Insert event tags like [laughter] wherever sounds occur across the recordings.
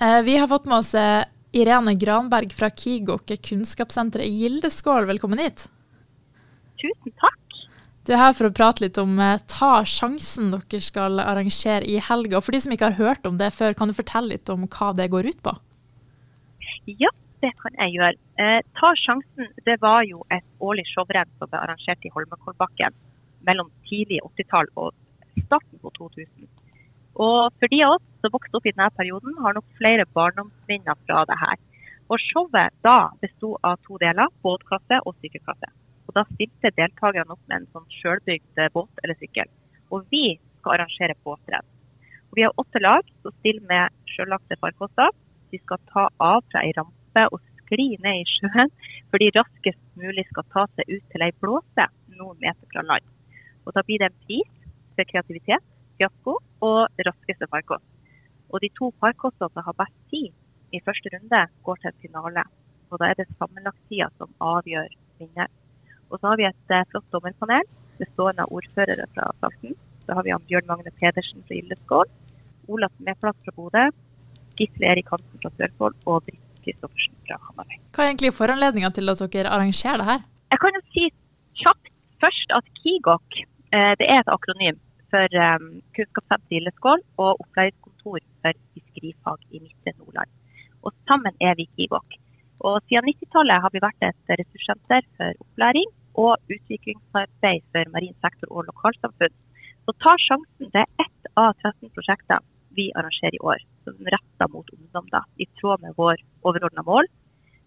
Eh, vi har fått med oss eh, Irene Granberg fra Kigok, kunnskapssenteret i Gildeskål. Velkommen hit. Tusen takk. Du er her for å prate litt om eh, Ta sjansen dere skal arrangere i helga. For de som ikke har hørt om det før, kan du fortelle litt om hva det går ut på? Ja, det kan jeg gjøre. Eh, Ta sjansen det var jo et årlig showrenn som ble arrangert i Holmenkollbakken mellom tidlig 80-tall og starten på 2000. Og for de av oss som vokste opp i denne perioden, har nok flere barndomsminner fra det her. Og Showet da besto av to deler, båtklasse og sykkelklasse. Og Da stilte deltakerne opp med en sånn sjølbygd båt eller sykkel. Og vi skal arrangere båtrenn. Vi har åtte lag som stiller med sjøllagte farkoster. De skal ta av fra ei rampe og skli ned i sjøen, for de raskest mulig skal ta seg ut til ei blåse noen meter fra land. Og Da blir det en pris for kreativitet fiasko og raskeste farkost. Og de to farkostene som har best tid i første runde, går til finale. Og da er det sammenlagttida som avgjør vinner. Og så har vi et eh, flott dommerpanel bestående av ordførere fra Salten. Så har vi han Bjørn Magne Pedersen fra Gildeskål, Ola Medplass fra Bodø, Gisle Erik Hansen fra Sørfold og Britt Kristoffersen fra Hamarøy. Hva er egentlig foranledninga til at dere arrangerer det her? Jeg kan jo si kjapt først at KIGOK eh, det er et akronym for um, Kunnskapshub Lilleskål og opplæringskontor for fiskerifag i Midtre Nordland. Og sammen er vi KIGOK. Og siden 90-tallet har vi vært et ressurssenter for opplæring og utviklingsarbeid for marin sektor og lokalsamfunn. Så Ta sjansen. Det er ett av 13 prosjekter vi arrangerer i år, som retter mot ungdom, da, i tråd med vår overordna mål,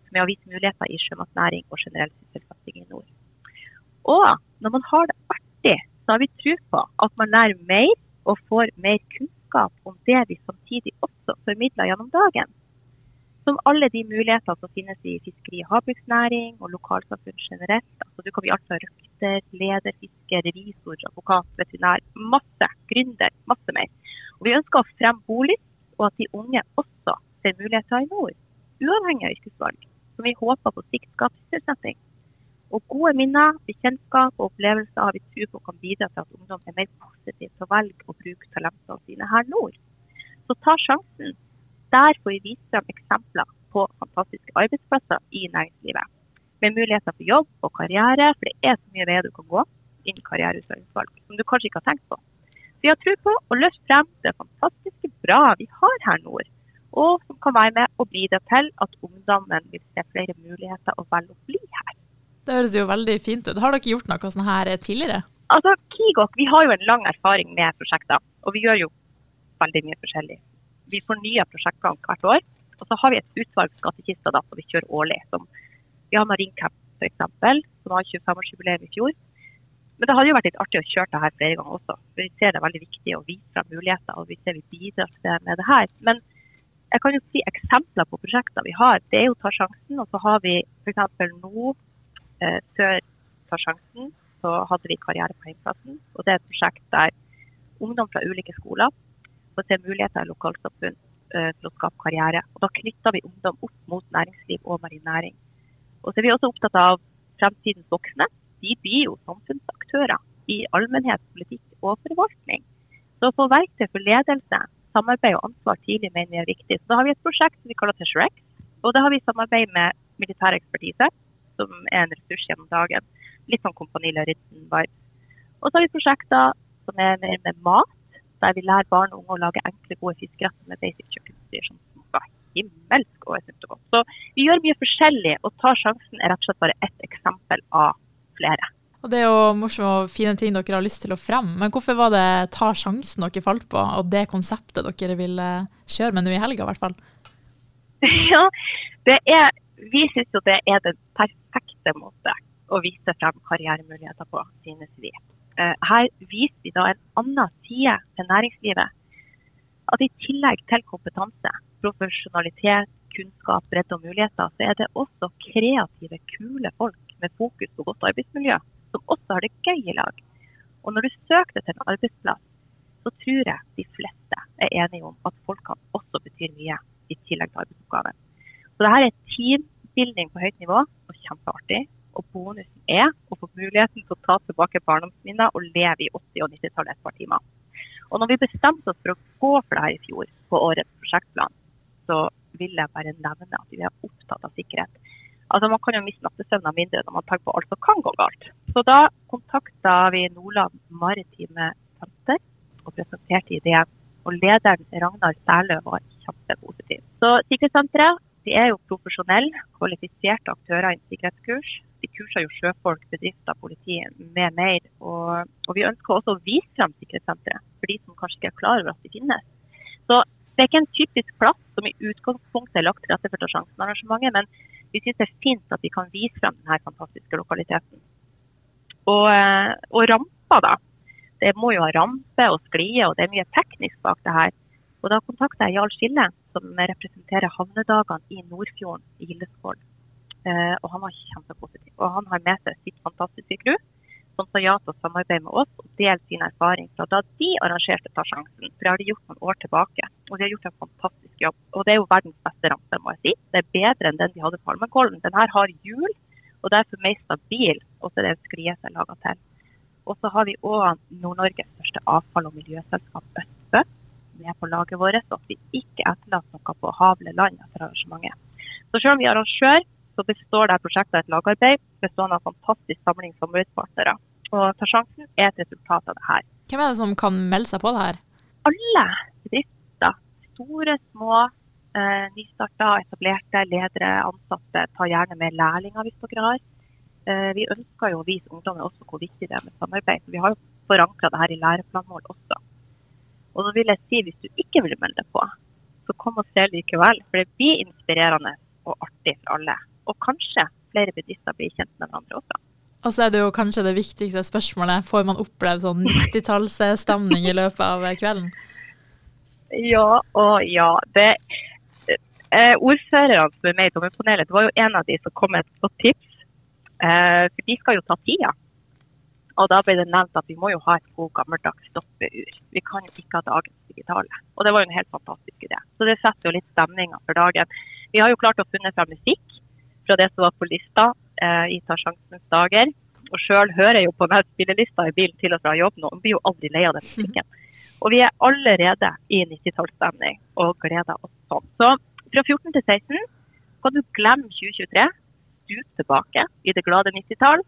som er å vise muligheter i sjømatnæring og generell sysselsetting i nord. Og når man har det artig, så har vi tro på at man lærer mer og får mer kunnskap om det vi samtidig også formidler gjennom dagen. Som alle de muligheter som finnes i fiskeri- og havbruksnæring og lokalsamfunn generelt. Altså, du kan bli alt fra røkter, leder, fisker, revisor, advokat, veterinær. Masse. Gründer. Masse mer. Og Vi ønsker å fremme bolyst, og at de unge også ser muligheter i nord. Uavhengig av yrkesvalg. Som vi håper på sikt skaper sysselsetting. Og gode minner, bekjentskap og opplevelser har vi tro på kan bidra til at ungdom er mer positiv til å velge å bruke talentene sine her nord. Så ta sjansen. Der får vi vise fram eksempler på fantastiske arbeidsplasser i næringslivet. Med muligheter for jobb og karriere, for det er så mye veier du kan gå innen karriereutdanningsvalg som du kanskje ikke har tenkt på. Vi har tro på å løfte frem det fantastiske bra vi har her nord, og som kan være med og bidra til at ungdommen vil se flere muligheter og velge her. Det høres jo veldig fint ut. Har dere gjort noe sånn her tidligere? Altså, Kigok vi har jo en lang erfaring med prosjekter, og vi gjør jo veldig mye forskjellig. Vi fornyer prosjekter hvert år. Og så har vi et utvalg skattkister da, som vi kjører årlig. Som vi har Marincap f.eks., som har 25-årsjubileum i fjor. Men det hadde jo vært litt artig å kjøre det her flere ganger også. For vi ser det er veldig viktig å vise frem muligheter, og vi ser vi bidrar til det med det her. Men jeg kan jo si eksempler på prosjekter vi har. Det er jo Ta sjansen, og så har vi f.eks. nå eh, før Ta sjansen så hadde vi Karriere på hjemplassen. Og det er et prosjekt der ungdom fra ulike skoler får se muligheter i lokalsamfunn eh, til å skape karriere. Og Da knytter vi ungdom opp mot næringsliv og marin næring. Og så er vi også opptatt av fremtidens voksne. De blir jo samfunnsaktører i allmennhet, politikk og forvaltning. Så å få verktøy for ledelse, samarbeid og ansvar tidlig mener vi er viktig. Så Da har vi et prosjekt som vi kaller Teshrek. Og det har vi samarbeid med militær ekspertise, som er en ressurs gjennom dagen. Litt sånn Kompani Lauritzen-vibe. Og så har vi prosjekter som er mer med mat, der vi lærer barn og unge å lage enkle, gode fiskeretter med basic kjøkkenutstyr som smaker himmelsk og er sunt og godt. Så vi gjør mye forskjellig, og tar sjansen er rett og slett bare ett eksempel av flere. Og Det er jo morsomme og fine ting dere har lyst til å fremme, men hvorfor var det Ta sjansen dere falt på, og det konseptet dere ville kjøre med nå i helga, i hvert fall? [laughs] Ja, det er, vi syns jo det er den perfekte måte å vise frem karrieremuligheter på, synes vi. Eh, Her viser vi da en annen side til næringslivet. At i tillegg til kompetanse, profesjonalitet, kunnskap, bredde og muligheter, så er det også kreative, kule folk med fokus på godt arbeidsmiljø, som også har det gøy i lag. Og når du søker deg til en arbeidsplass, så tror jeg de fleste er enige om at folkene også betyr mye i tillegg til arbeidsoppgaven. Så dette er teambilding på høyt nivå og kjempeartig. Og bonusen er å få muligheten til å ta tilbake barndomsminner og leve i 80- og 90-tallet et par timer. Og når vi bestemte oss for å gå for det her i fjor, på årets prosjektplan, så vil jeg bare nevne at vi er opptatt av sikkerhet. Altså Man kan jo miste nattesøvnen mindre når man tenker på alt som kan gå galt. Så da kontakta vi Nordland Maritime Senter og presenterte ideen. Og lederen Ragnar Særlø var kjempepositiv. Så Sikkerhetssenteret de er jo profesjonelle, kvalifiserte aktører innen sikkerhetskurs. De kurser jo sjøfolk, bedrifter, politi med mer. Og, og, vi ønsker også å vise frem Sikkerhetssenteret for de som kanskje ikke er klar over at de finnes. Så det er ikke en typisk plass som i utgangspunktet er lagt til rette for sjansenarrangementet, men vi syns det er fint at vi kan vise frem denne fantastiske lokaliteten. Og, eh, og rampa, da. Det må jo ha rampe og sklie, og det er mye teknisk bak det her. Og Da kontakta jeg Jarl Skille, som representerer havnedagene i Nordfjorden i Gildeskål. Eh, og han var kjempepositiv. Og han har med seg sitt fantastiske crew, som sa ja til å samarbeide med oss og dele sin erfaring fra da de arrangerte Ta sjansen. For det har de gjort noen år tilbake. Og de har gjort en fantastisk jobb. Og det er jo verdens beste rampe, må jeg si. Det er bedre enn den de hadde på Almenkollen. Den her har hjul, og derfor mer stabil. Og så er det en som er laga til. Og så har vi òg Nord-Norges største avfall- og miljøselskap, Østbø, med på laget vårt. Og at vi ikke etterlater noe på havle land etter arrangementet. Så selv om vi er arrangør, så består dette prosjektet av et lagarbeid bestående av fantastisk samling samarbeidspartnere. Og Ta sjansen er et resultat av det her. Hvem er det som kan melde seg på det her? Alle bedrifter, store, små, eh, nystarta, etablerte, ledere, ansatte, tar gjerne med lærlinger hvis dere har. Eh, vi ønsker jo å vise ungdommen også hvor viktig det er med samarbeid. Vi har jo forankra det her i læreplanmål også. Og så vil jeg si, hvis du ikke vil melde deg på, så kom og se likevel. For det blir inspirerende og artig for alle. Og kanskje flere bedrifter blir kjent med hverandre også. Og så er det jo kanskje det viktigste spørsmålet. Får man oppleve sånn 90-tallsstemning i løpet av kvelden? Ja og ja. Det, eh, ordførerne som er med i dommerpanelet, det var jo en av de som kom med et godt tips. Eh, for de skal jo ta tida. Og da ble det nevnt at vi må jo ha et god gammeldags stoppeur. Vi kan jo ikke ha dagens digitale. Og det var jo en helt fantastisk idé. Så det setter jo litt stemninga for dagen. Vi har jo klart å funne frem musikk fra det som var på lista eh, i Ta sjansens dager. Og sjøl hører jeg jo på den spillelista i bilen til og fra jobb nå, Man blir jo aldri lei av den musikken. [laughs] Og vi er allerede i 90-tallsstemning og gleder oss sånn. Så fra 14 til 16 kan du glemme 2023, Du tilbake i det glade 90-tall.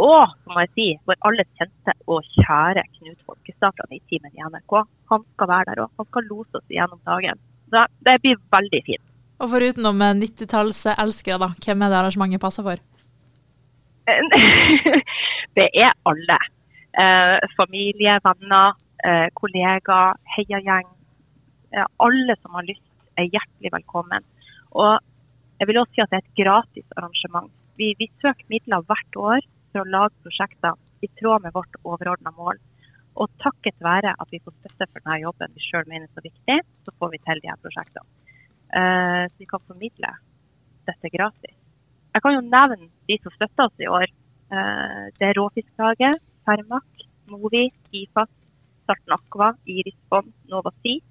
Og så må jeg si, vår alles kjente og kjære Knut Folkestadland i teamet i NRK. Han skal være der òg. Han skal lose oss gjennom dagen. Så det blir veldig fint. Og foruten om 90-tallselskere, da, hvem er det arrangementet passer for? [laughs] det er alle. Eh, familie, venner, eh, kollegaer, heiagjeng. Eh, alle som har lyst, er hjertelig velkommen. Og jeg vil også si at det er et gratis arrangement. Vi, vi søker midler hvert år for å lage prosjekter i tråd med vårt overordna mål. Og takket være at vi får støtte for denne jobben vi sjøl mener er så viktig, så får vi til de her prosjektene. Eh, så vi kan formidle dette gratis. Jeg kan jo nevne de som støtter oss i år. Eh, det er Råfisklaget, Fermak, Movi, IFAS, Salten Aqua, Irisbom, Nova Sea,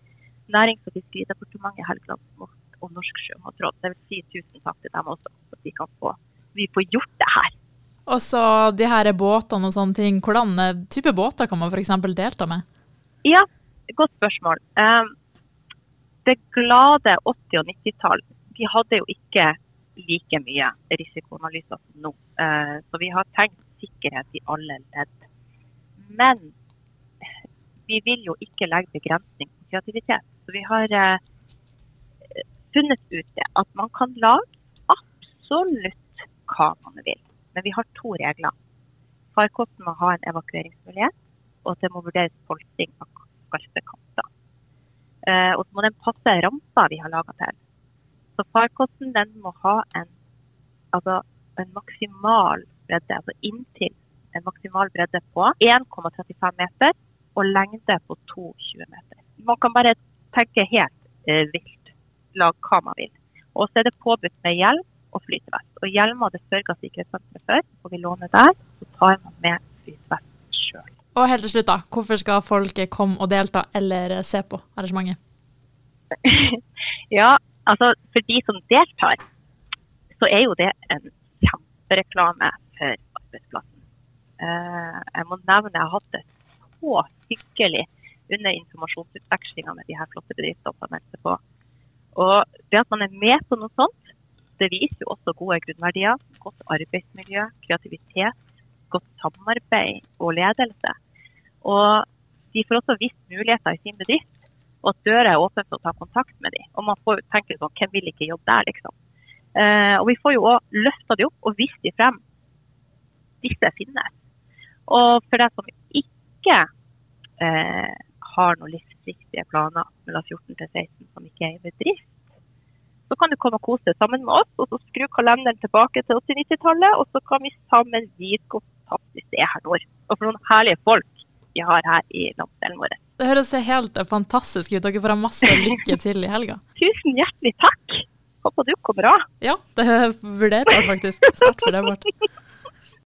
Nærings- og fiskeridepartementet, Helgelandsmot og Norsk sjømatråd. Det vil si tusen takk til dem også, så vi kan få vi får gjort det her. Og så de her båtene og sånne ting. Hvordan eh, type båter kan man f.eks. delta med? Ja, godt spørsmål. Um, det glade 80- og 90-tall, de hadde jo ikke like mye risikoanalyser som nå. Eh, så vi har tenkt sikkerhet i alle ledd. Men vi vil jo ikke legge begrensning på kreativitet. Så vi har eh, funnet ut det at man kan lage absolutt hva man vil. Men vi har to regler. Farkosten må ha en evakueringsmulighet, og det må vurderes polstring av skarpe kanter. Eh, og så må den passe rampa vi har laga til. Så farkosten den må ha en, altså en maksimal bredde, altså inntil en maksimal bredde på 1,35 meter og lengde på 2,20 meter. Man kan bare tenke helt eh, vilt. Lag hva man vil. Og så er det påbudt med hjelm og flytevest. Og hjelmer det sørger Sikkerhetssenteret for, får vi låne der. Så tar man med flytevest sjøl. Og helt til slutt, da. Hvorfor skal folk komme og delta eller se på arrangementet? [laughs] ja, altså for de som deltar, så er jo det en kjempereklame for arbeidsplassen. Uh, jeg må nevne jeg har hatt det så hyggelig under informasjonsutvekslinga med de her flotte bedriftene som meldte på. Og det at man er med på noe sånt, det viser jo også gode grunnverdier. Godt arbeidsmiljø, kreativitet, godt samarbeid og ledelse. Og de får også vist muligheter i sin bedrift, og at døra er åpen for å ta kontakt med dem. Og man får tenke sånn, hvem vil ikke jobbe der, liksom. Eh, og vi får jo òg løfta de opp og vist de frem. Disse finnes. Og for deg som ikke eh, har noen livsviktige planer mellom 14 til 16 som ikke er i bedrift, så kan du komme og kose deg sammen med oss, og så skru kalenderen tilbake til 80-90-tallet, og så kan vi sammen vite hvor fantastisk det er her nord. Og for noen herlige folk vi har her i landsdelen vår. Det høres helt fantastisk ut. Dere får ha masse lykke [laughs] til i helga. Tusen hjertelig takk. Håper du kommer av. Ja, det [laughs] vurderer jeg faktisk. Sterkt vurdert.